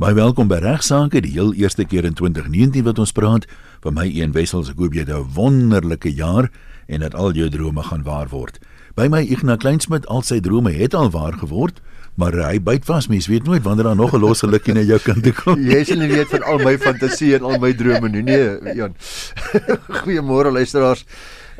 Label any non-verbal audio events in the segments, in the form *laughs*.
Baie welkom by Regsake, die heel eerste keer in 2019 wat ons praat. Vir my een wessels, ek hoop jy het 'n wonderlike jaar en dat al jou drome gaan waar word. By my Ignas Kleinsmid, al sy drome het al waar geword, maar hy byt vas, mens weet nooit wanneer daar nog 'n losse lukkie na jou kant kom. Jy sal nie weet van al my fantasie en al my drome nie. Nee, Jan. *laughs* Goeiemôre luisteraars.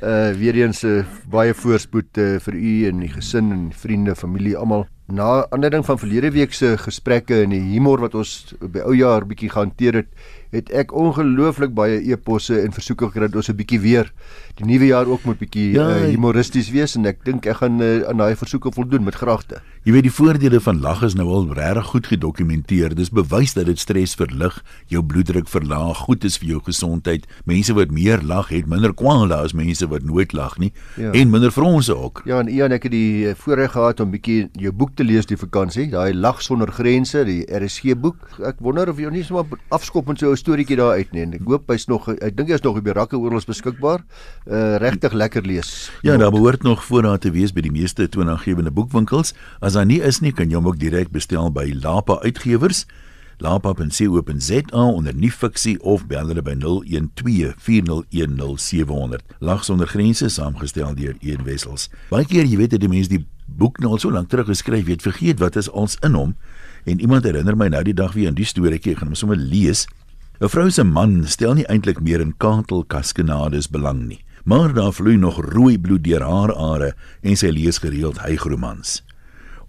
Uh weer eens 'n uh, baie voorspoed uh, vir u en die gesin en vriende, familie, almal na aanleiding van verlede week se gesprekke en die humor wat ons by ou jaar bietjie gehanteer het, het ek ongelooflik baie e-posse en versoeke gekry dat ons 'n bietjie weer die nuwe jaar ook moet bietjie ja, uh, humoristies wees en ek dink ek gaan uh, aan daai versoeke voldoen met graagte. Jy weet die voordele van lag is nou al regtig goed gedokumenteer. Dis bewys dat dit stres verlig, jou bloeddruk verlaag, goed is vir jou gesondheid. Mense wat meer lag het minder kwale as mense wat nooit lag nie ja. en minder fronse ook. Ja, en Ian, ek het die eh, voorreg gehad om bietjie jou boek te lees die vakansie, daai Lag sonder grense, die RSG boek. Ek wonder of jy nie sommer afskop met so 'n storieetjie daar uit nie. Ek hoop hy's nog ek dink hy's nog op die rakke oral beskikbaar. Uh regtig lekker lees. Ja, daar behoort nog voorraad te wees by die meeste toonaangewende boekwinkels. As daar nie is nie, kan jy hom ook direk bestel by Lapa Uitgewers. lapa.co.za onder nuwe fiksie of bel hulle by 0124010700. Lag sonder grense saamgestel deur Een Wessels. Baie keer, jy weet, het die mense die boek nou al so lank terug geskryf, weet vergeet wat is ons in hom. En iemand herinner my nou die dag weer aan die storieetjie, ek gaan hom sommer lees. 'n Vrou se man stel nie eintlik meer in kantelkaskenades belang nie, maar daar vloei nog rooi bloed deur haar are en sy lees gereeld hygromans.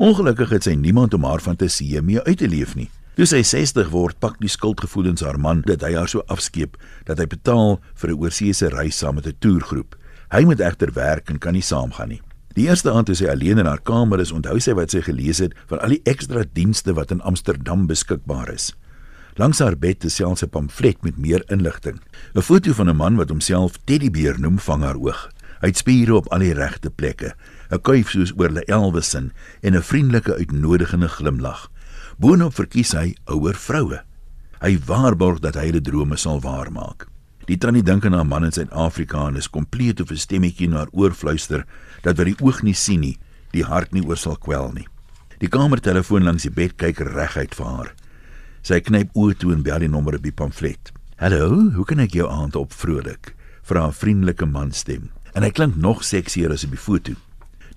Ongelukkig het sy niemand om haar fantasie mee uit te leef nie. Toe sy 60 word, pak die skuldgevoelens haar man dat hy haar so afskeep dat hy betaal vir 'n oorseese reis saam met 'n toergroep. Hy moet egter werk en kan nie saamgaan nie. Die eerste aand toe sy alleen in haar kamer is, onthou sy wat sy gelees het van al die ekstra dienste wat in Amsterdam beskikbaar is. Langs haar bed is selfs 'n pamflet met meer inligting. 'n Foto van 'n man wat homself Teddybeer noem vang haar oog. Hy het spiere op al die regte plekke, 'n kuif soos oor Le Elwesen en 'n vriendelike uitnodigende glimlag. Boonop verkies hy ouer vroue. Hy waarborg dat hy die drome sal waarmaak. Die tannie dink aan haar man in Suid-Afrika en is kompleet of 'n stemmetjie na haar oor fluister dat wat die oog nie sien nie, die hart nie oor sal kwel nie. Die kamertelefoon langs die bed kyk reguit vir haar. Sy knyp oë toe en bel die nommer op die pamflet. "Hallo, hoe kan ek jou aand op vrolik?" vra 'n vriendelike manstem. En hy klink nog seksier as op die foto.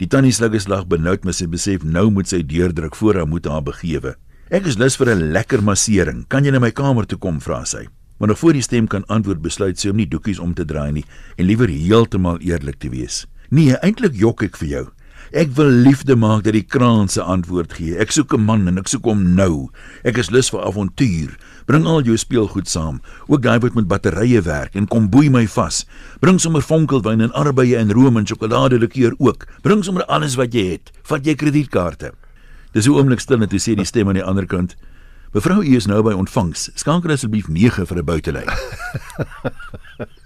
Die tannie slag benoud met sy besef nou moet sy deurdruk voor haar moet haar begewe. "Ek is lus vir 'n lekker massering. Kan jy na my kamer toe kom?" vra sy. Maar nog voor die stem kan antwoord besluit sy om nie doekies om te draai nie en liewer heeltemal eerlik te wees. "Nee, eintlik jok ek vir jou." Ek wil liefde maak dat die kraan se antwoord gee. Ek soek 'n man en ek soek hom nou. Ek is lus vir avontuur. Bring al jou speelgoed saam. Ook daai wat met batterye werk en kom boei my vas. Bring sommer vonkelwyn en arbeie en room en sjokolade likeur ook. Bring sommer alles wat jy het. Vat jy kredietkaarte. Dis 'n oomblik stil net te sê die stem aan die ander kant. Mevrou, u is nou by ontvangs. Skanker asseblief 9 vir 'n buitelyn. *laughs*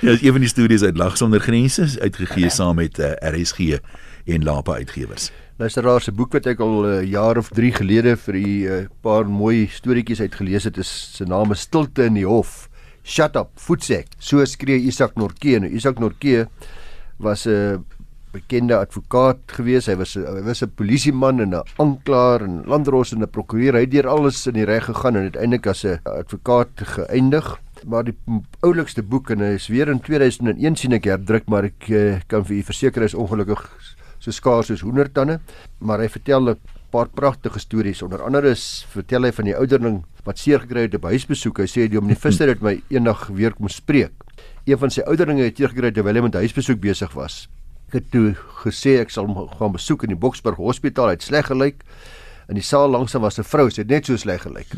ja, een van die studies uit Lag sonder grense uitgegee saam met uh, eh, RSG en Lapa uitgewers. Luisteraar se boek wat ek al 'n uh, eh, jaar of 3 gelede vir 'n uh, eh, paar mooi storieetjies uitgelees het, is se naam is Stilte in die Hof. Shut up, voetsek. So skree Isak Norke. Nou Isak Norke was 'n uh, bekende advokaat gewees. Hy was hy was 'n polisieman en 'n aanklaer en landros en 'n prokureur. Hy het deur alles in die reg gegaan en uiteindelik as 'n advokaat geëindig maar die oulikste boek en hy is weer in 2001 sien ek herdruk maar ek uh, kan vir u verseker is ongelukkig so skaars soos hoendertande. Maar hy vertel 'n paar pragtige stories. Onder andere is vertel hy van die ouderling wat seer gekry het op huisbesoek. Hy sê die omnifister het my eendag weer kom spreek. Een van sy ouderlinge het gekry terwyl hy met huisbesoek besig was. Ek het toe gesê ek sal hom gaan besoek in die Boksburg hospitaal. Hy het sleg gelyk. In die saal langs hom was 'n vrou. Sy het net so sleg gelyk.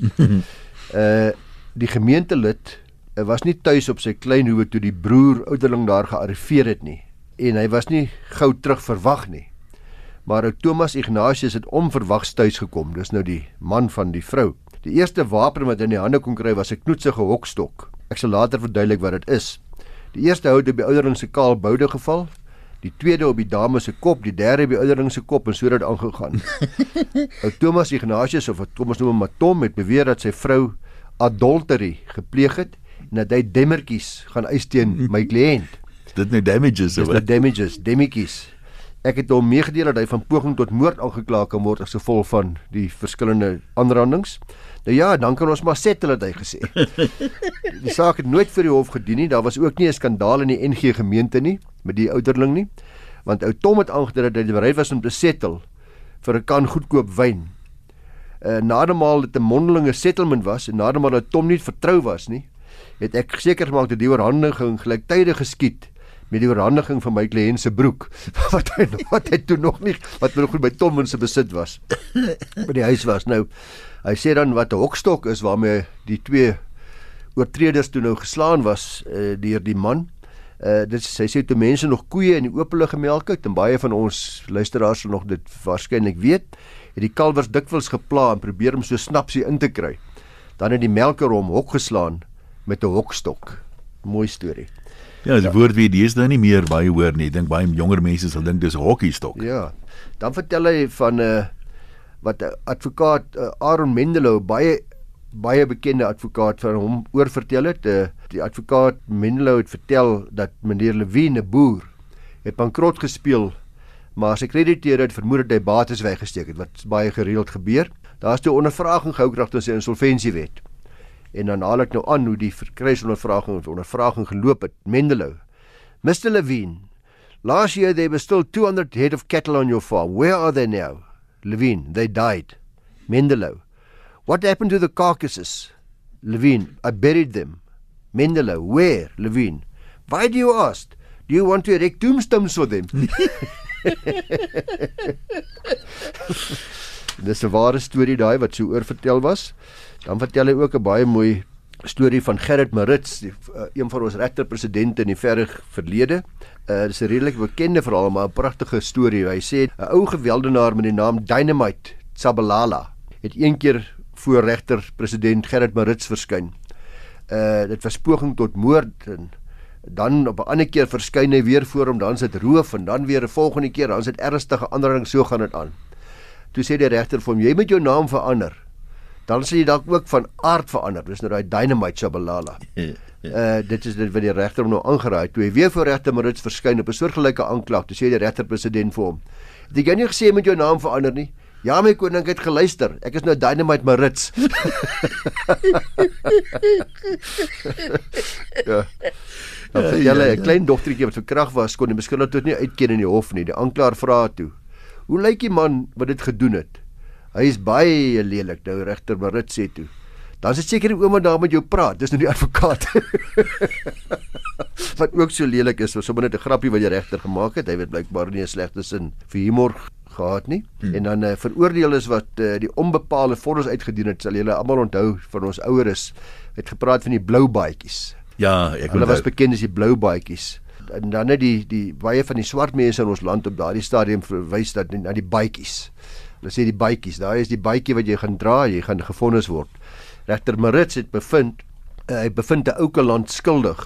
Uh *laughs* die gemeentelid was nie tuis op sy klein hoewe toe die broer ouderling daar gearriveer het nie en hy was nie gou terug verwag nie. Maar ou Thomas Ignatius het onverwags tuis gekom. Dis nou die man van die vrou. Die eerste wapen wat hy in die hande kon kry was 'n knoetsige hokstok. Ek sal later verduidelik wat dit is. Die eerste hout het by ouderling se kaal boude geval, die tweede op die dame se kop, die derde by ouderling se kop en so het dit aangegaan. *laughs* ou Thomas Ignatius of Thomas noem hom Matom het beweer dat sy vrou adultery gepleeg het dat hy demmertjies gaan eis teen my *laughs* kliënt. Dit nou damages of wat? Dit damages, demmetjies. Ek het hom meegedeel dat hy van poging tot moord aangekla kan word as gevolg van die verskillende aanrandings. Nou ja, dan kan ons maar settle het hy gesê. *laughs* Die saak het nooit vir die hof gedien nie. Daar was ook nie 'n skandaal in die NG gemeente nie met die ouderling nie. Want ou Tom het aangedui dat hy bereid was om te settle vir 'n kan goedkoop wyn. Uh nadermaal dit 'n mondelinge settlement was en nadermaal dat Tom nie vertrou was nie, het ek seker gemaak dat die oorhandiging gelyktydig geskied met die oorhandiging van my kliënt se broek *laughs* wat hy wat hy toe nog nie wat nog by Tom se besit was by die huis was. Nou hy sê dan wat 'n hokstok is waarmee die twee oortreders toe nou geslaan was uh, deur die man. Uh, dit sy sê toe mense nog koeie in die openlig gemelk het en baie van ons luisteraars sal nog dit waarskynlik weet het die kalwers dikwels gepla en probeer om so snapsie in te kry. Dan het die melker hom hok geslaan met 'n hokstok mooi storie Ja, die ja. woord wie dis nou nie meer baie hoor nie. Ek dink baie jonger mense sal dink dis hokkiestok. Ja. Dan vertel hy van 'n uh, eh, wat 'n advokaat uh, Aaron Mendelow baie baie bekende advokaat van hom oor vertel het. Uh, die advokaat Mendelow het vertel dat meneer Lewine boer het bankrot gespeel, maar sy krediteure het vermoed dat hy bates weggesteek het wat baie gereeld gebeur. Daar's toe ondervraging gehou kragtens die insolventiewet en dan haal ek nou aan hoe die verkrysondervraging of ondervraging geloop het. Mendelow. Mr Levine. Last year there were still 200 head of cattle on your farm. Where are they now? Levine. They died. Mendelow. What happened to the carcasses? Levine. I buried them. Mendelow. Where? Levine. Why do you ask? Do you want to erect tombstones for them? *laughs* Dis 'n ware storie daai wat so oorvertel was. Dan vertel hy ook 'n baie mooi storie van Gerrit Marits, die, uh, een van ons regterpresidente in die verre verlede. Uh dis 'n redelik bekende verhaal, maar 'n pragtige storie. Hy sê 'n ou geweldenaar met die naam Dynamite Tsabalala het een keer voor regterpresident Gerrit Marits verskyn. Uh dit was poging tot moord en dan op 'n ander keer verskyn hy weer voor hom, dan sit roof en dan weer 'n volgende keer, dan sit ernstige aandering, so gaan dit aan. Toe sê die regter vir hom: "Jy moet jou naam verander." Dan sal jy dalk ook van aard verander. Dis nou daai dynamite Shabalala. Uh *laughs* dit is dit wat die regter hom nou aangeraai toe hy weer voor regter Marits verskyn op 'n soortgelyke aanklag. Toe sê die regter president vir hom: "Het jy nie gesê met jou naam verander nie?" Ja my koning het geluister. Ek is nou Dynamite Marits. *laughs* ja. Dan 'n ja, ja. klein dogtertjie wat verkrag was kon die beskuldigde tot nie uitken in die hof nie. Die aanklaer vra toe: "Hoe lyk die man wat dit gedoen het?" Hy is baie lelik, nou regter Marit sê toe. Dan is dit seker die ouma daar met jou praat. Dis nou die advokaat. *laughs* wat ook so lelik is, was sommer net 'n grappie wat die regter gemaak het. Hy weet blykbaar nie 'n slegte sin vir humor gehad nie. Hmm. En dan uh, veroordeel is wat uh, die onbepaalde vonnis uitgedien het. Sal julle almal onthou van ons oueres het gepraat van die blou baadjies. Ja, ek Hulle was bekend as die blou baadjies. En dan net die die baie van die swart mense in ons land op daardie stadium verwys dat na die baadjies. Hulle sê die bytjies, daai is die bytjie wat jy gaan dra, jy gaan gefonnis word. Regter Marits het bevind uh, hy bevind 'n ouke land skuldig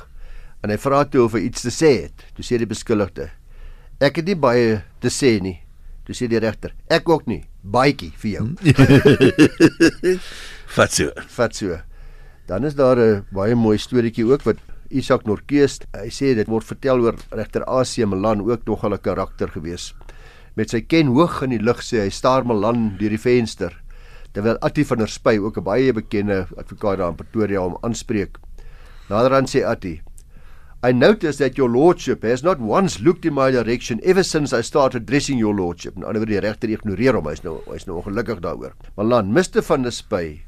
en hy vra toe of hy iets te sê het. Toe sê die beskuldigde: "Ek het nie baie te sê nie." Toe sê die regter: "Ek ook nie, bytjie vir jou." *laughs* Vat so. Vat so. Dan is daar 'n baie mooi storieetjie ook wat Isak Norkees, hy sê dit word vertel oor regter AC Milan ook nogal 'n karakter gewees met sy ken hoog in die lug sê hy staar Malan deur die venster terwyl Attie van der Spy ook 'n baie bekende advokaat daar in Pretoria hom aanspreek. Naderhand sê Attie I notice that your lordship has not once looked in my direction ever since I started addressing your lordship. En anderwoorde die regter ignoreer hom. Hy's nou hy's nou ongelukkig daaroor. Malan, Mr van der Spy,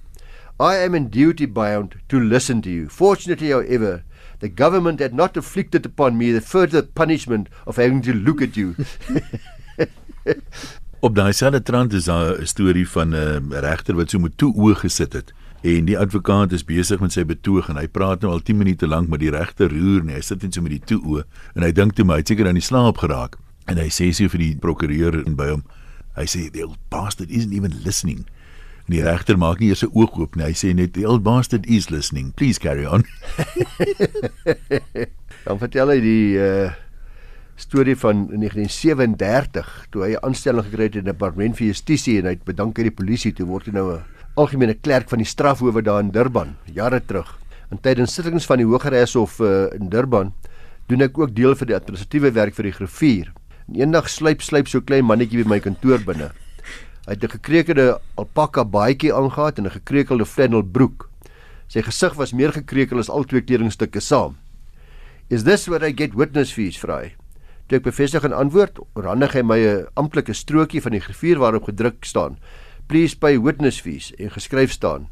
I am in duty bound to listen to you. Fortunately, however, the government had not inflicted upon me the further punishment of having to look at you. *laughs* *laughs* Op daai selfde trant is daar 'n storie van 'n regter wat so met toe oë gesit het en die advokaat is besig met sy betoog en hy praat nou al 10 minute lank met die regter roer nie. Hy sit net so met die toe oë en hy dink toe my het seker aan die slaap geraak. En hy sê sy vir die prokureur en by hom hy sê the old bastard isn't even listening. En die regter maak nie eers 'n oog oop nie. Hy sê net the old bastard is listening. Please carry on. *laughs* Dan vertel hy die uh storie van 1937 toe hy 'n aanstelling gekry het in die departement vir justisie en hy het bedank aan die polisie toe word hy nou 'n algemene klerk van die strafhowe daar in Durban jare terug. En tydens sittings van die Hogeregshof uh, in Durban doen ek ook deel vir die administratiewe werk vir die griffier. Eendag sluip sluip so klein mannetjie by my kantoor binne. Hy het 'n gekreukelde alpaka baadjie aangetree en 'n gekreukelde flannel broek. Sy gesig was meer gekrekel as al twee kledingstukke saam. "Is this what I get witness fees?" vra hy. Toe ek bevestig en antwoord, oorhandig hy my 'n amptelike strokie van die griffuur waarop gedruk staan: "Please pay witness fees" en geskryf staan: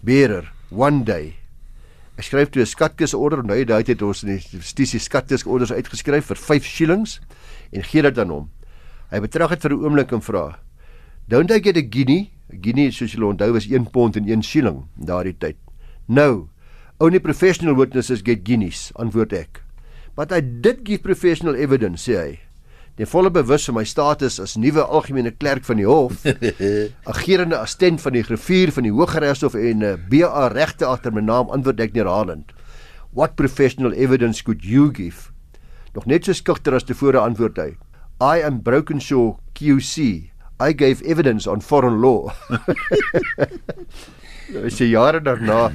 "Bearer, one day." Ek skryf toe 'n skatkisorder, nou daai tyd ons in die justisie skatkisorder uitgeskryf vir 5 shillings en gee dit aan hom. Hy betrag dit vir 'n oomblik en vra: "Don't I get a guinea?" 'n Guinea soos julle onthou was 1 pond en 1 shilling daardie tyd. "No. Only professional witnesses get guineas," antwoord ek. "But I did give professional evidence," sê hy. Die volle bewus van my status as nuwe algemene klerk van die hof, *laughs* agerende assistent van die griffuur van die Hooggeregshof en 'n uh, BA regte agter my naam antwoord ek neerhalend. "What professional evidence could you give?" Nog net so skugter as tevore antwoord hy. "I am Brokenshaw QC." I gave evidence on foreign law. *laughs* Nou is dit jare daarna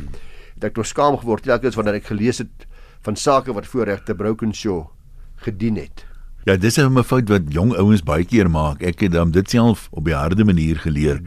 dat ek toe skaam geword telkens wanneer ek gelees het van sake wat voorregte Brokenshaw gedien het. Ja, dis 'n fout wat jong ouens baie keer maak. Ek het dan dit self op die harde manier geleer.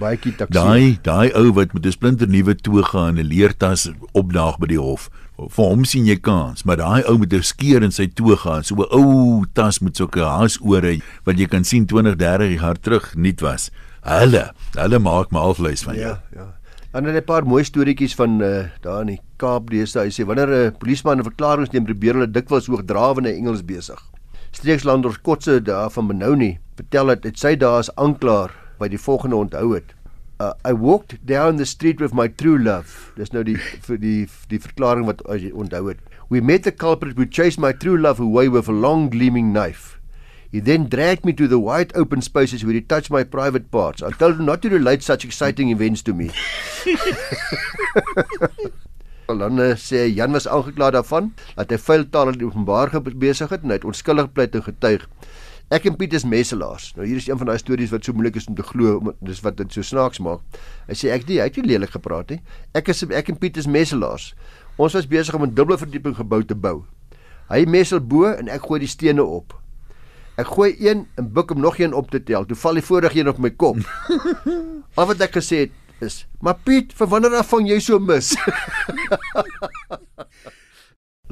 Daai daai ou wat met 'n splinter nuwe toga en 'n leertas opdaag by die hof. Vir hom sien jy kans, maar daai ou met 'n skeer in sy toga, so 'n ou tas met sulke haasore wat jy kan sien 20, 30 jaar terug nuut was. Hulle, hulle maak my halfluis van jou. Ja, ja. Dan het 'n paar mooi storieetjies van uh, daar in die Kaap deesdae. Hy sê wanneer 'n polisieman 'n verklaring neem, probeer hulle dikwels hoogdrawende Engels besig streekslanders Kotse daar van Benoni vertel dat dit sy dae as aanklaer by die volgende onthou het. Uh, I walked down the street with my true love. Dis nou die *laughs* vir die die verklaring wat as jy onthou het. We met the culprit who chased my true love away with a long gleaming knife. He then dragged me to the wide open spaces where he touched my private parts. I told him not to relate such exciting events to me. *laughs* Dan uh, sê Jan was aangekla daarvan dat hy vuil taal in openbaar besig het en hy het onskuldig pleit en getuig. Ek en Piet is messelaars. Nou hier is een van daai stories wat so moeilik is om te glo, dis wat dit so snaaks maak. Hy sê ek die, hy het nie lelik gepraat nie. Ek is ek en Piet is messelaars. Ons was besig om 'n dubbele verdieping gebou te bou. Hy messel bo en ek gooi die stene op. Ek gooi een en buk om nog een op te tel. Toe val die vorige een op my kop. *laughs* Al wat ek gesê het, is. Maar Piet, vir wanneer af vang jy so mis? *laughs*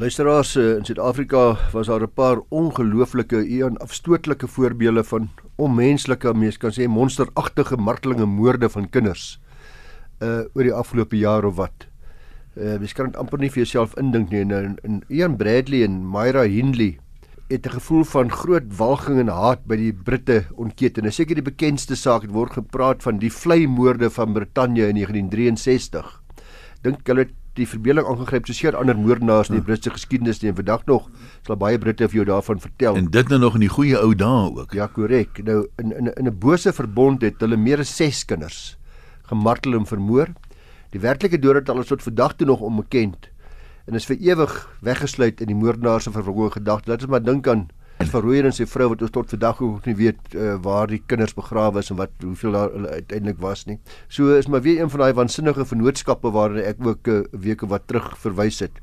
Luisteraars eh, in Suid-Afrika was daar 'n paar ongelooflike en afstootlike voorbeelde van onmenslike, mens kan sê monsteragtige martelinge moorde van kinders. Uh oor die afgelope jaar of wat. Uh mens kan dit amper nie vir jouself indink nie. En, en Ian Bradley en Myra Hindley het 'n gevoel van groot walging en haat by die Britte ontketen. Is seker die bekendste saak het word gepraat van die vleimoorde van Brittanje in 1963. Dink hulle die verbeelding aangegryp soos seker ander moordenaars in die ja. Britse geskiedenis en vandag nog sal baie Britte vir jou daarvan vertel. En dit nou nog in die goeie ou dae ook. Ja, korrek. Nou in in in 'n bose verbond het hulle meer as 6 kinders gemartel en vermoor. Die werklike dodetal is tot vandag toe nog onbekend en is vir ewig weggesluit in die moordenaar se verhoor gedagte. Laat ons maar dink aan Verrooier en sy vrou wat ons tot vandag ook nie weet uh, waar die kinders begrawe is en wat hoeveel daar hulle uiteindelik was nie. So is maar weer een van daai waansinnige vennootskappe waarna ek ook 'n uh, eh, week wat terug verwys het.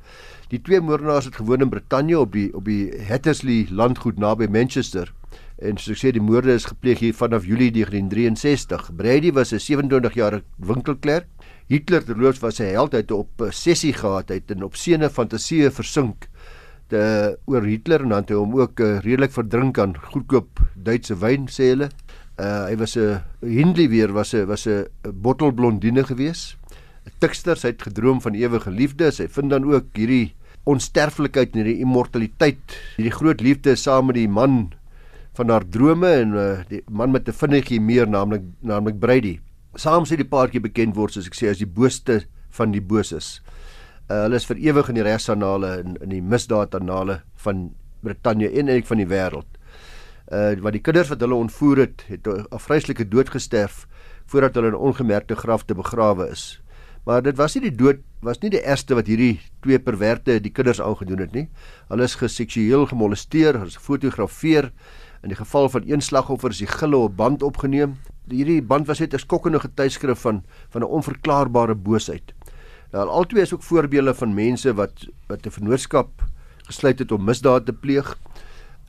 Die twee moordenaars het gewoon in Brittanje op die op die Hattersley landgoed naby Manchester. En soos ek sê die moorde is gepleeg hier vanaf Julie 1963. Brady was 'n 27 jarige winkelklerk Hitler terloops was 'n held uit op 'n sessie gehad uit en op sene fantasieë versink te oor Hitler en dan het hy hom ook uh, redelik verdrink aan goedkoop Duitse wyn sê hulle. Uh, hy was 'n Hindley weer was 'n was 'n bottelblondine gewees. 'n Tikster, sy het gedroom van ewige liefde. Sy vind dan ook hierdie onsterflikheid en hierdie immortaliteit, hierdie groot liefde saam met die man van haar drome en uh, die man met 'n vinnige meer naamlik naamlik Brady saam sê die paartjie bekend word soos ek sê as die booste van die boses. Uh, hulle is vir ewig in die regsanale in in die misdaadannale van Brittanje en eintlik van die wêreld. Uh wat die kinders wat hulle ontvoer het, het 'n afgryslike dood gesterf voordat hulle in ongemerkte graf te begrawe is. Maar dit was nie die dood was nie die eerste wat hierdie twee perverte die kinders aangedoen het nie. Hulle is geseksueel gemolesteer, hulle is gefotografeer. In die geval van een slagoffer is die gille op band opgeneem hierdie band was net 'n skokkende getuieskrif van van 'n onverklaarbare boosheid. Nou albei is ook voorbeelde van mense wat wat 'n vennootskap gesluit het om misdaad te pleeg.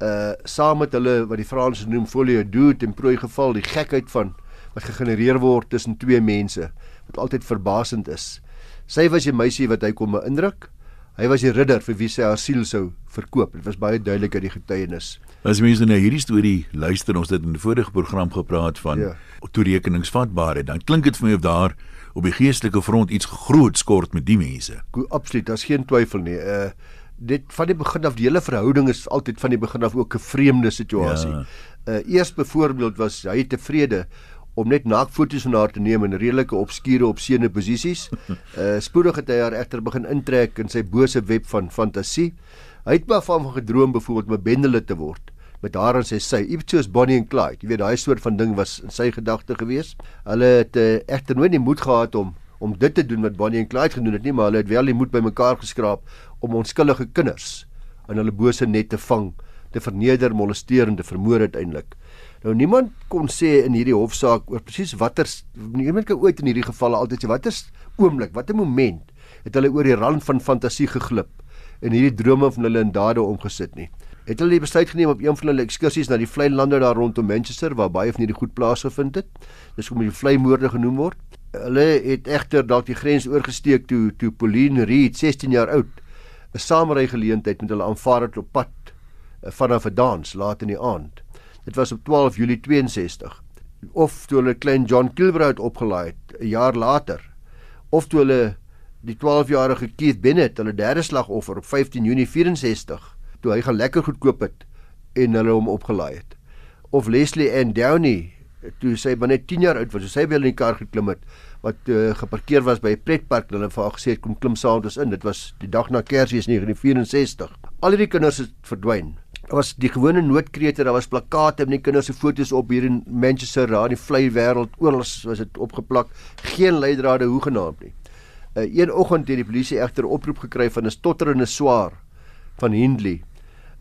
uh saam met hulle wat die Franse noem folie dood en prooi geval, die gekheid van wat gegenereer word tussen twee mense wat altyd verbasend is. Sy was 'n meisie wat hy kom beïndruk. Hy was die ridder vir wie sy haar siel sou verkoop. Dit was baie duidelik uit die getuienis. As mense nou hierdie storie luister, ons het in 'n vorige program gepraat van ja. toerekeningsvatbaarheid. Dan klink dit vir my of daar op die geestelike front iets groot skort met die mense. Absoluut, daar's geen twyfel nie. Uh dit van die begin af die hele verhouding is altyd van die begin af ook 'n vreemde situasie. Ja. Uh eers byvoorbeeld was hy tevrede om net naakfoto's van haar te neem in redelike obskure opseene posisies. Uh *laughs* spoedig het hy haar egter begin intrek in sy bose web van fantasie. Hy het maar van gedroom byvoorbeeld om 'n bendelid te word met haar en sy sy iets soos Bonnie en Clyde. Jy weet daai soort van ding was in sy gedagte gewees. Hulle het uh, egter nooit die moed gehad om om dit te doen wat Bonnie en Clyde gedoen het nie, maar hulle het wel die moed bymekaar geskraap om onskuldige kinders in hulle bose net te vang, te verneder, molesteer en te vermoor uiteindelik. Nou niemand kon sê in hierdie hofsaak oor presies watter niemand kan ooit in hierdie gevalle altyd sê watter oomblik, watter moment het hulle oor die rand van fantasie geglip en hierdie drome van hulle in dade omgesit nie. Het hulle die besluit geneem op een van hulle ekskursies na die vlei lande daar rondom Manchester waar baie van hierdie goed plaasgevind het. Dis hoe die vlei moorde genoem word. Hulle het egter dalk die grens oorgesteek toe toe Pauline Reed 16 jaar oud 'n samery geleentheid met hulle aanvaar het op pad eh, vanaf 'n dans laat in die aand. Dit was op 12 Julie 62. Of toe hulle klein John Kilbride opgelaai het 'n jaar later. Of toe hulle die 12-jarige Keith Bennett, hulle derde slagoffer op 15 Junie 64, toe hy gaan lekker goedkoop het en hulle hom opgelaai het. Of Leslie Ann Downey, toe sy net 10 jaar oud was, sy wel in die kar geklim het wat uh, geparkeer was by 'n pretpark en hulle vir haar gesê het kom klim saam met ons in. Dit was die dag na Kersfees 1964. Al hierdie kinders het verdwyn. Was die gewone noodkrete, daar was plakate met die kinders se foto's op hier in Manchester, daar in die vlei wêreld, oral was dit opgeplak. Geen leidrade hoegenaamd nie. uh, Een oggend het die polisie egter oproep gekry van 'n stotterende swaar van Hindley.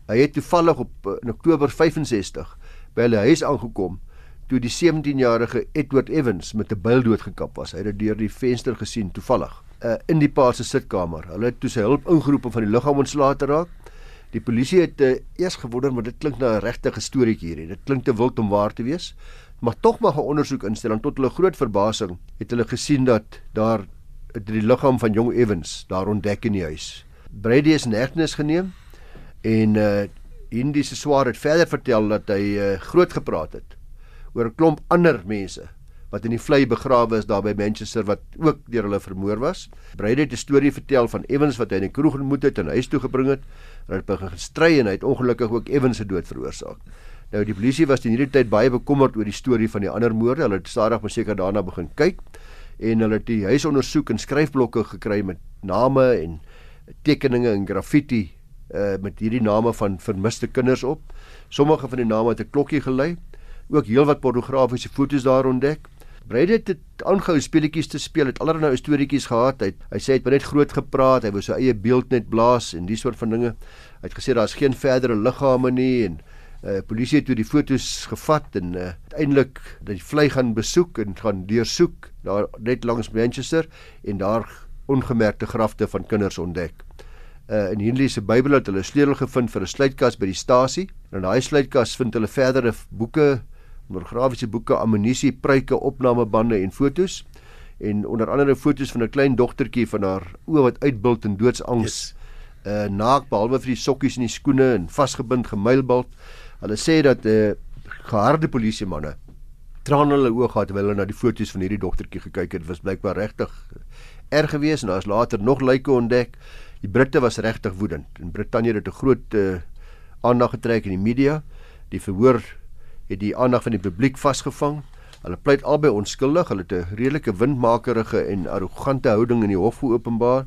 Hy het toevallig op uh, in Oktober 65 by hulle huis aangekom toe die 17-jarige Edward Evans met 'n byl doodgekap was. Hy het dit deur die venster gesien toevallig uh, in die pa se sitkamer. Hulle het toe sy hulp ingeroep om van die liggaam ontslae te raak. Die polisie het uh, eers gewonder maar dit klink na 'n regte storieetjie hierdie. Dit klink te wild om waar te wees. Maar tog mag 'n ondersoek instel en tot hulle groot verbasing het hulle gesien dat daar die liggaam van jong Evans daar ontdek in die huis. Brady is in hegtenis geneem en uh Indy se swaar het verder vertel dat hy uh, groot gepraat het oor 'n klomp ander mense wat in die vlei begrawe is daar by Manchester wat ook deur hulle vermoor was. Brady het 'n storie vertel van Evans wat hy in die kroeg ontmoet het en huis toe gebring het. Hulle het begin gestry en hy het ongelukkig ook Evans se dood veroorsaak. Nou die polisie was in hierdie tyd baie bekommerd oor die storie van die ander moorde. Hulle het stadig maar seker daarna begin kyk en hulle het die huis ondersoek en skryfblokke gekry met name en tekeninge en graffiti uh met hierdie name van vermiste kinders op. Sommige van die name het 'n klokkie gelei. Ook heelwat pornografiese foto's daar ontdek. Brady het aangehou speletjies te speel, het allerlei nou storieetjies gehad. Hy hy sê hy het net groot gepraat, hy wou sy eie beeld net blaas en die soort van dinge. Hy het gesê daar's geen verdere liggame nie en uh polisie het toe die fotos gevat en uh uiteindelik dat die vlei gaan besoek en gaan deursoek daar net langs Manchester en daar ongemerkte grafte van kinders ontdek. Uh in Henley se Bybel het hulle sleutel gevind vir 'n sluitkas by die stasie. En in daai sluitkas vind hulle verdere boeke pornografiese boeke, ammunisie, pruike, opnamebande en fotos en onder andere fotos van 'n klein dogtertjie van haar oë wat uitbult in doodsangs. Yes. Uh naak behalwe vir die sokkies en die skoene en vasgebind gemuilbald. Hulle sê dat 'n uh, eh, geharde polisie manne traan hulle oë gehad terwyl hulle na die fotos van hierdie dogtertjie gekyk het. Dit was blykbaar regtig erg geweest en daar's later nog lyke ontdek. Die Britte was regtig woedend. In Brittanje het dit 'n groot uh, aandag getrek in die media. Die verhoor het die aandag van die publiek vasgevang. Hulle pleit albei onskuldig. Hulle het 'n redelike windmakerige en arrogante houding in die hof geopenbaar.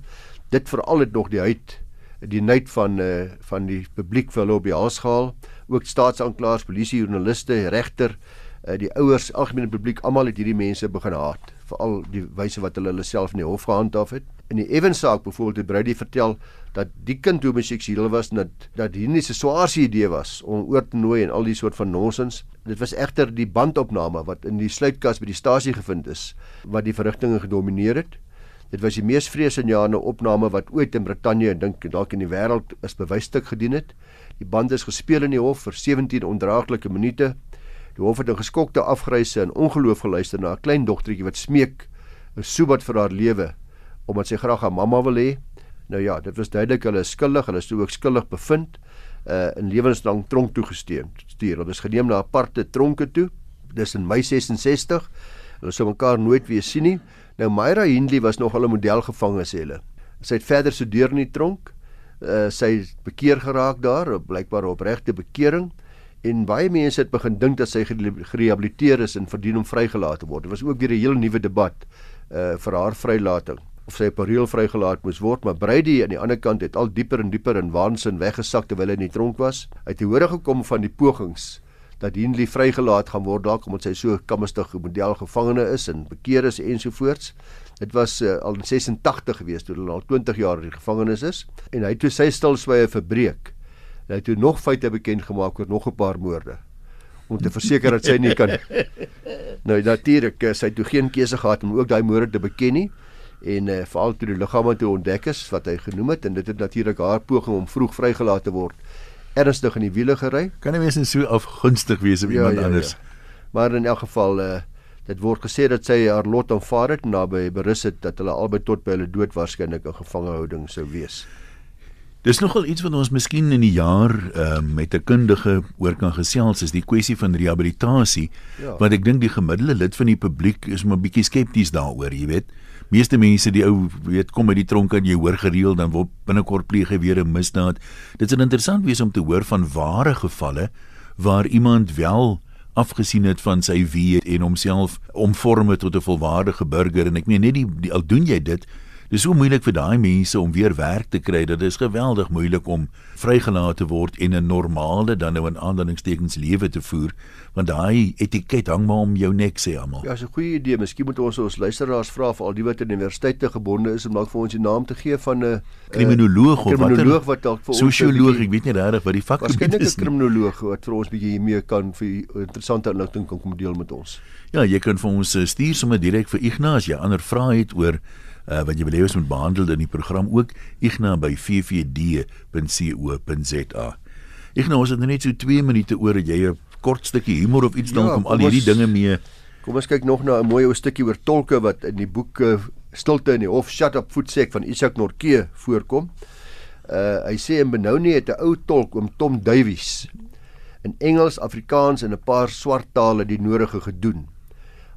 Dit veral het nog die huid die nait van uh, van die publiek vir hulle op die hals gehaal. Ook staatsaanklaers, polisie, joernaliste, regter, uh, die ouers, algemene publiek, almal het hierdie mense begin haat, veral die wyse wat hulle hulle self in die hof gehandhaaf het. In die Evans saak byvoorbeeld het Brady vertel dat die kind homoseksueel was en dat dat hierdie se swaarste idee was om oor te nooi en al die soort van nonsens. Dit was egter die bandopname wat in die sluitkas by die stasie gevind is wat die verrigtinge gedomeineer het. Dit was die mees vreesaanjaende opname wat ooit in Brittanje en dink dalk in die wêreld is bewysstuk gedien het. Die band is gespeel in die hof vir 17 ondraaglike minute. Die hof het in geskokte afgryse en ongeloof geluister na 'n klein dogtertjie wat smeek 'n soebat vir haar lewe omdat sy graag haar mamma wil hê. Nou ja, dit was duidelik hulle is skuldig, hulle is ook skuldig bevind uh in lewenslang tronk toegesteem. Stuur, hulle is geneem na aparte tronke toe. Dis in Mei 66. Hulle sou mekaar nooit weer sien nie. Nou Myra Hindley was nog al 'n modelgevangene sê hulle. Sy het verder studeer in die tronk. Uh sy het bekeer geraak daar, blykbaar op regte bekering en baie mense het begin dink dat sy gerehabiliteer is en verdien om vrygelaat te word. Dit was ook weer 'n heel nuwe debat uh vir haar vrylating of sy reël vrygelaat moes word, maar Brady aan die ander kant het al dieper en dieper in waansin weggesak terwyl hy in die tronk was. Hy het hoor gekom van die pogings dat Hindley vrygelaat gaan word dalk omdat sy so kamstig model gevangene is en bekeer is ensovoorts. Dit was uh, al in 86 gewees toe hulle al 20 jaar in die gevangenis is en hy het toe sy stilswye verbreek. Hy het toe nog feite bekend gemaak oor nog 'n paar moorde om te verseker dat sy nie kan *laughs* Nou natuurlik eh, sy het toe geen keuse gehad om ook daai moorde te beken nie en uh, veral toe die liggame toe ontdek is wat hy genoem het en dit het natuurlik haar poging om vroeg vrygelaat te word ernstig in die wiele gery. Kan nie mens so afgunstig wees op ja, iemand ja, anders. Ja. Maar in elk geval uh dit word gesê dat sy haar lot aanvaar het en naby berus het dat hulle albei tot by hulle dood waarskynlik in gevangehouding sou wees. Dis nogal iets wat ons miskien in die jaar uh, met 'n kundige oor kan gesels is die kwessie van rehabilitasie ja. want ek dink die gemiddelde lid van die publiek is maar bietjie skepties daaroor, jy weet. Uh meeste mense die ou weet kom uit die tronk en jy hoor gereeld dan word binnekort pleeg hy weer 'n misdaad. Dit is interessant wees om te hoor van ware gevalle waar iemand wel afgesien het van sy weet en homself omvorm het tot 'n volwaardige burger en ek meen net die, die al doen jy dit Dis so moeilik vir daai mense om weer werk te kry. Dit is geweldig moeilik om vrygelaat te word en 'n normale dan nou in aandelingstekens lewe te voer, want daai etiket hang maar om jou nek sê almal. Ja, dis 'n goeie idee. Miskien moet ons ons luisteraars vra vir al die wat in universiteite gebonde is om dalk vir ons die naam te gee van 'n kriminoloog of wat 'n kriminoloog wat dalk vir ons sosioloog, ek weet nie regtig wat die vak is. Waarskynlik 'n kriminoloog wat vir ons bietjie hiermee kan vir interessante inligting kan kom deel met ons. Ja, jy kan vir ons eh, stuur sommer direk vir Ignas, jy ander vrae het oor uh, wat jy hê ons moet behandel in die program ook igna by ffd.co.za. Igna ons het nou net so 2 minute oor dat jy 'n kort stukkie humor of iets ja, dan kom al hierdie ons, dinge mee. Kom ons kyk nog na 'n mooi ou stukkie oor tolke wat in die boek uh, Stilte in die Hof Shut Up Voetsek van Isak Norke voorkom. Uh hy sê in Benoni het 'n ou tolk oom Tom Duwies in Engels, Afrikaans en 'n paar swart tale die nodige gedoen.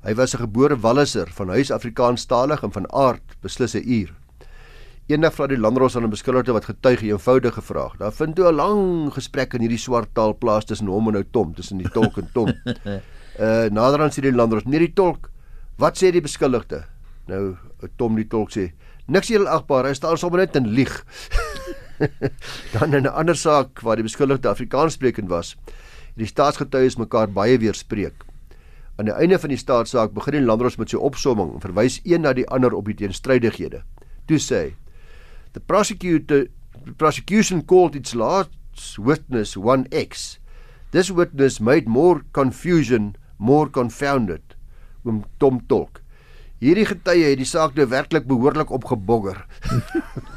Hy was 'n gebore Walliser van huis Afrikaanstalig en van aard beslis 'n uur. Eendag vra die landros aan 'n beskuldigde wat getuig 'n eenvoudige vraag. Daar vind toe 'n lang gesprek in hierdie swart taal plaas tussen hom en nou Tom, tussen die tolk en Tom. *laughs* Uh naderhand sê die landros: "Nee, die tolk, wat sê die beskuldigde?" Nou Tom die tolk sê: "Niks heel agbaar, hy staan sommer net en lieg." *laughs* Dan in 'n ander saak waar die beskuldigde Afrikaanssprekend was, het die staatsgetuies mekaar baie weerspreek. Aan die einde van die staatssaak begin die landros met sy opsomming en verwys een na die ander op die teenstrydighede. Toe sê hy: The prosecutor prosecution called its last witness 1x. This witness made more confusion, more confounded. Oom Tom Tolk. Hierdie getuie het die saak nou werklik behoorlik opgebogger.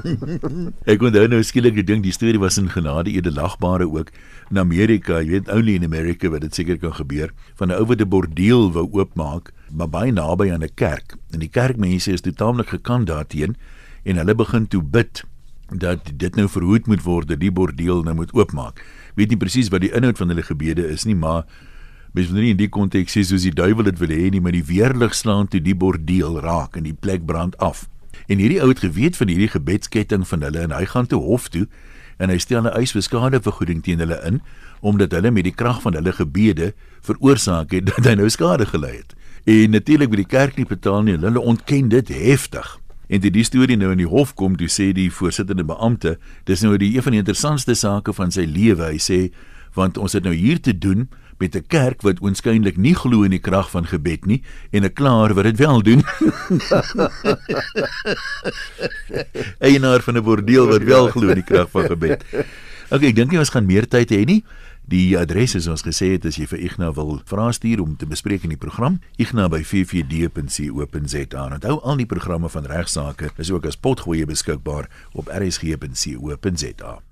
*laughs* ek onthou nou skielik die ding, die storie was in genade edelagbare ook in Amerika, jy weet only in America wat dit seker kan gebeur, van 'n ou wat 'n bordeel wou oopmaak, maar baie naby aan 'n kerk. En die kerkmense is totaal gekant daarteen en hulle begin toe bid dat dit nou verhoed moet word dat die bordeel nou moet oopmaak. Weet nie presies wat die inhoud van hulle gebede is nie, maar mens moet nie in die konteks sê soos die duiwel dit wil hê nie, maar die weerlig slaan toe die bordeel raak en die plek brand af. En hierdie ou het geweet van hierdie gebedsketting van hulle en hy gaan toe hof toe en hy stel 'n eis vir skadevergoeding teen hulle in omdat hulle met die krag van hulle gebede veroorsaak het dat hy nou skade gelei het. En natuurlik by die kerk nie betaal nie, hulle ontken dit heftig. En dit die storie nou in die hof kom, toe sê die voorsittende beampte, dis nou die een van die interessantste sake van sy lewe. Hy sê want ons het nou hier te doen met 'n kerk wat oënskynlik nie glo in die krag van gebed nie en 'n klaar wat dit wel doen. *laughs* Eienaar van 'n bordeel wat wel glo in die krag van gebed. *laughs* Okay, ek dink nie ons gaan meer tyd hê nie. Die adres is ons gesê het as jy vir Ignas wil vra stuur om te bespreek in die program, ignas@ffd.co.za. Onthou al die programme van regsaake is ook as potgoeie beskikbaar op rsg.co.za.